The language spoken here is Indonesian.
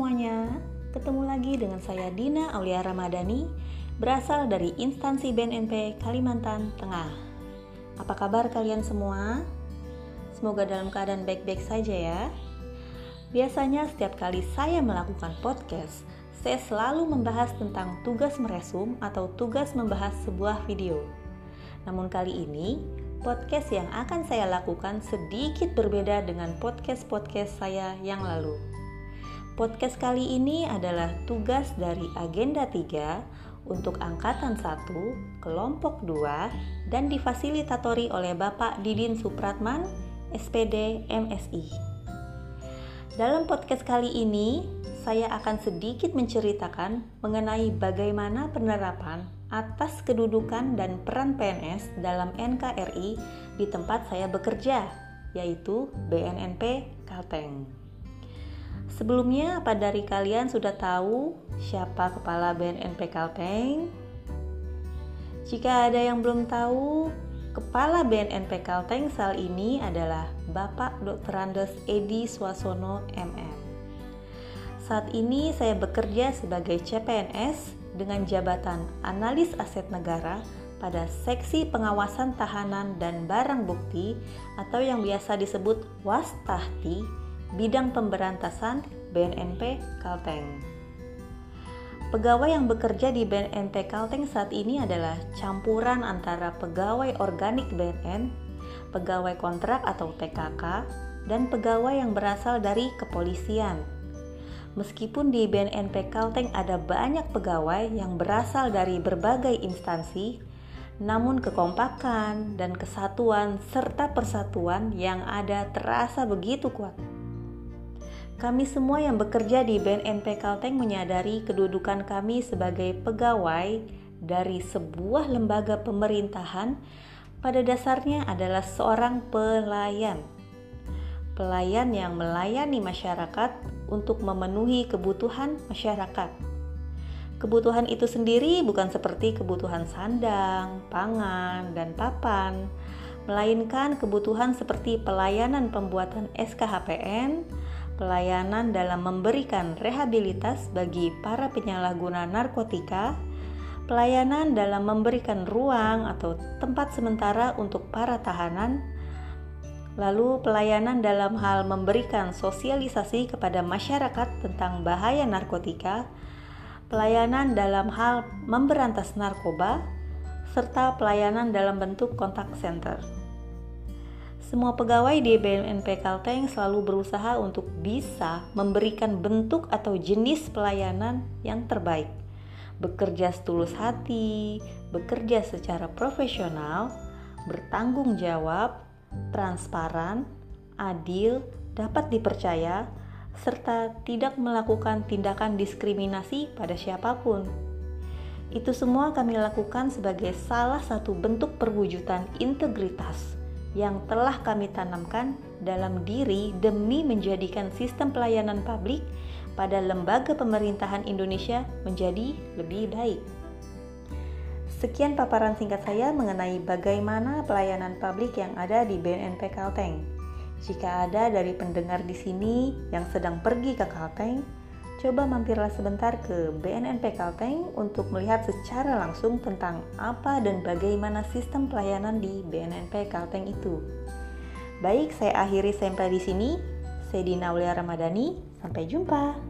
semuanya, ketemu lagi dengan saya Dina Aulia Ramadhani berasal dari instansi BNNP Kalimantan Tengah. Apa kabar kalian semua? Semoga dalam keadaan baik-baik saja ya. Biasanya setiap kali saya melakukan podcast, saya selalu membahas tentang tugas meresum atau tugas membahas sebuah video. Namun kali ini, podcast yang akan saya lakukan sedikit berbeda dengan podcast-podcast saya yang lalu. Podcast kali ini adalah tugas dari agenda 3 untuk angkatan 1, kelompok 2 dan difasilitatori oleh Bapak Didin Supratman, SPD MSI. Dalam podcast kali ini, saya akan sedikit menceritakan mengenai bagaimana penerapan atas kedudukan dan peran PNS dalam NKRI di tempat saya bekerja, yaitu BNNP Kalteng. Sebelumnya, apa dari kalian sudah tahu siapa kepala BNNP Kalteng? Jika ada yang belum tahu, kepala BNNP Kalteng saat ini adalah Bapak Dr. Andes Edi Swasono MM. Saat ini saya bekerja sebagai CPNS dengan jabatan Analis Aset Negara pada Seksi Pengawasan Tahanan dan Barang Bukti atau yang biasa disebut Wastahti bidang pemberantasan BNNP Kalteng. Pegawai yang bekerja di BNNP Kalteng saat ini adalah campuran antara pegawai organik BNN, pegawai kontrak atau PKK, dan pegawai yang berasal dari kepolisian. Meskipun di BNNP Kalteng ada banyak pegawai yang berasal dari berbagai instansi, namun kekompakan dan kesatuan serta persatuan yang ada terasa begitu kuat. Kami semua yang bekerja di BNNP Kalteng menyadari kedudukan kami sebagai pegawai dari sebuah lembaga pemerintahan pada dasarnya adalah seorang pelayan. Pelayan yang melayani masyarakat untuk memenuhi kebutuhan masyarakat. Kebutuhan itu sendiri bukan seperti kebutuhan sandang, pangan, dan papan, melainkan kebutuhan seperti pelayanan pembuatan SKHPN, pelayanan dalam memberikan rehabilitas bagi para penyalahguna narkotika, pelayanan dalam memberikan ruang atau tempat sementara untuk para tahanan, lalu pelayanan dalam hal memberikan sosialisasi kepada masyarakat tentang bahaya narkotika, pelayanan dalam hal memberantas narkoba, serta pelayanan dalam bentuk kontak center. Semua pegawai di BNNP Kalteng selalu berusaha untuk bisa memberikan bentuk atau jenis pelayanan yang terbaik. Bekerja setulus hati, bekerja secara profesional, bertanggung jawab, transparan, adil, dapat dipercaya, serta tidak melakukan tindakan diskriminasi pada siapa pun. Itu semua kami lakukan sebagai salah satu bentuk perwujudan integritas yang telah kami tanamkan dalam diri demi menjadikan sistem pelayanan publik pada lembaga pemerintahan Indonesia menjadi lebih baik. Sekian paparan singkat saya mengenai bagaimana pelayanan publik yang ada di BNNP Kalteng. Jika ada dari pendengar di sini yang sedang pergi ke Kalteng, coba mampirlah sebentar ke BNNP Kalteng untuk melihat secara langsung tentang apa dan bagaimana sistem pelayanan di BNNP Kalteng itu. Baik, saya akhiri sampai di sini. Saya Dina Ramadhani. Sampai jumpa.